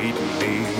sweetly.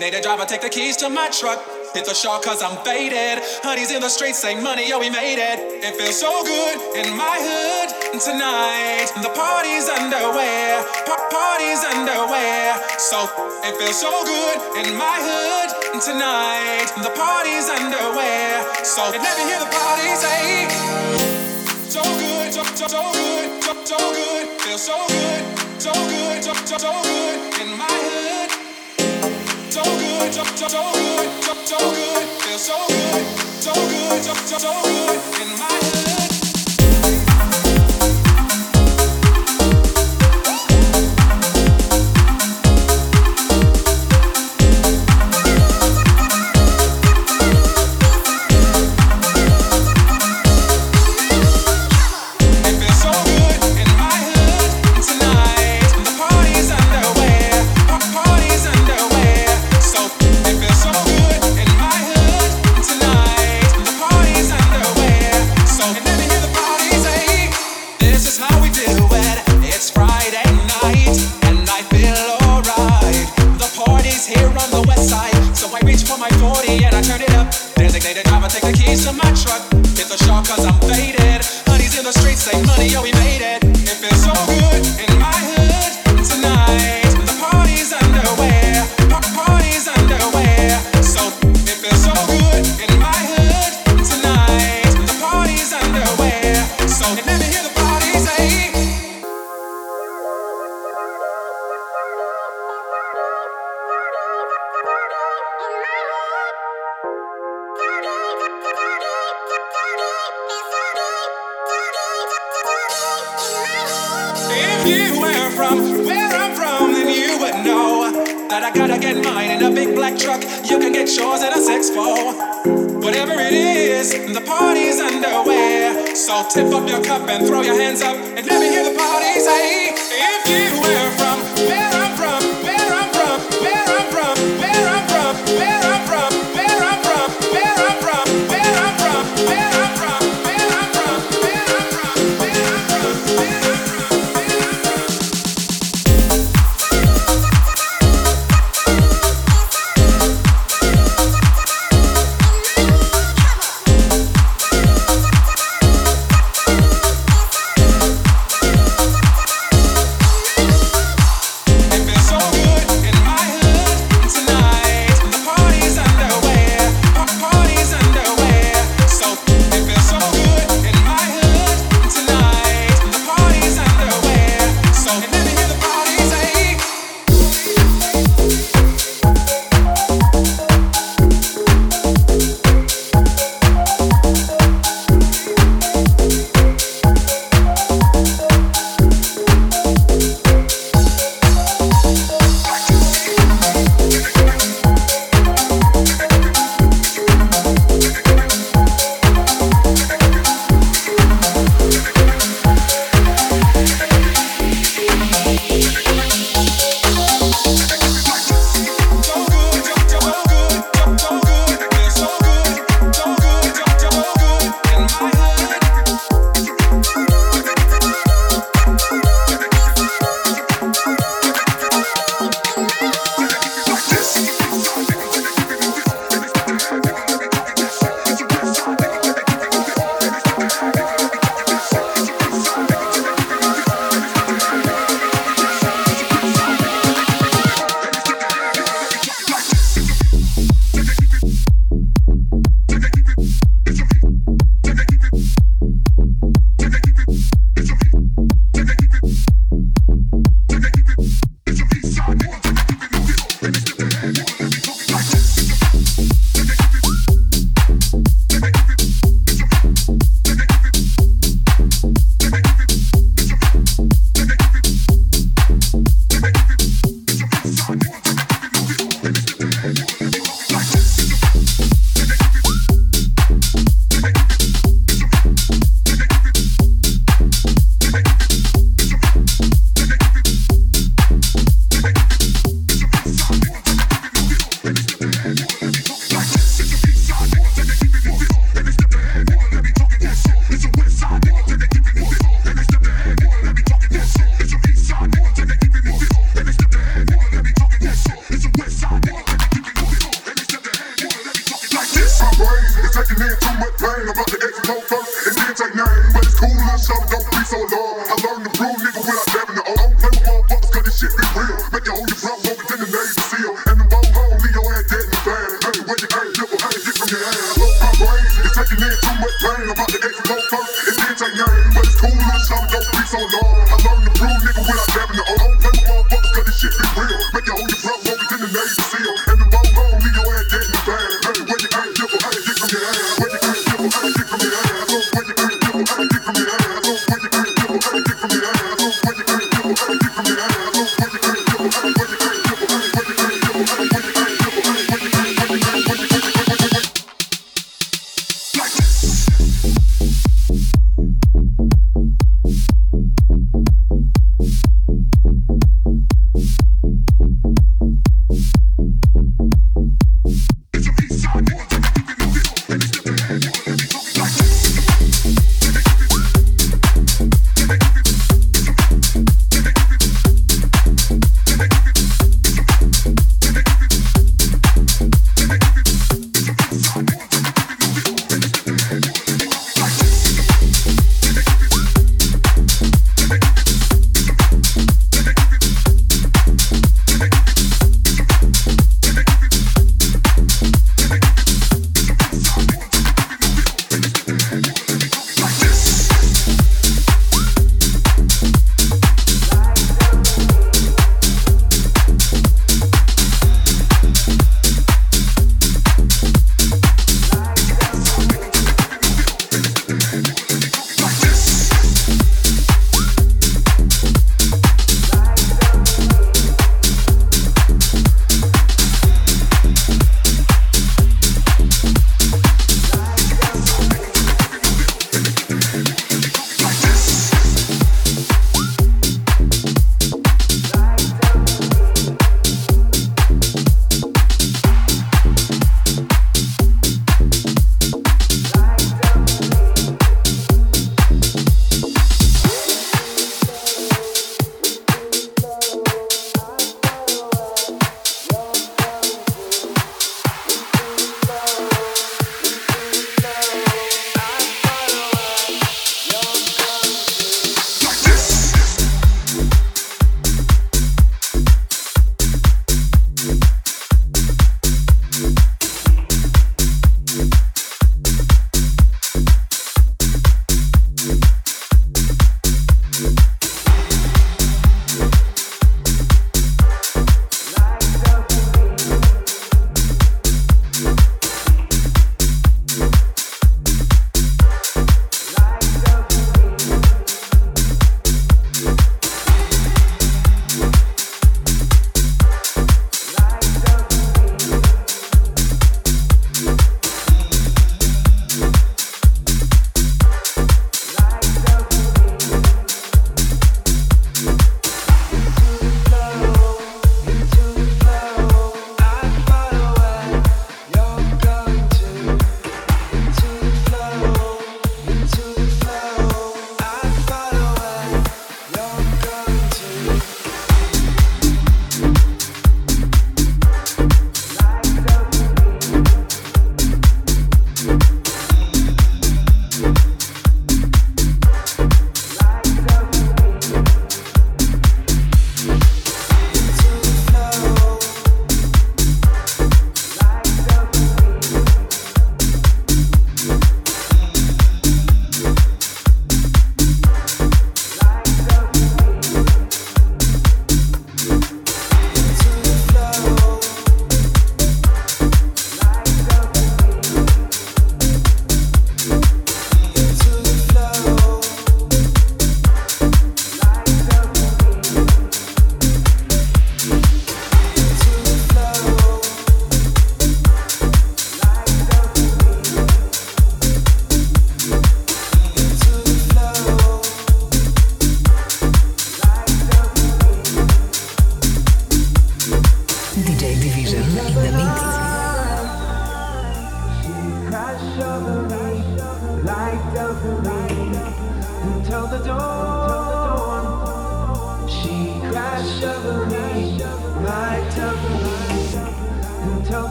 Designated driver, take the keys to my truck. Hit the shop cause I'm faded. Honey's in the streets saying money, yo, we made it. It feels so good in my hood and tonight. The party's underway, pa- party's underway. So it feels so good in my hood and tonight. The party's underway. So let me hear the party say. So good, so, so, so good, so, so good, feels so good, so good, so, so, so good in my hood. So good, so, good, joke, so, good, feel so I gotta get mine in a big black truck. You can get yours in a 6-4. Whatever it is, the party's underway. So tip up your cup and throw your hands up and let me hear the party say, if you will.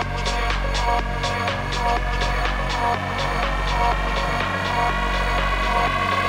Thank you.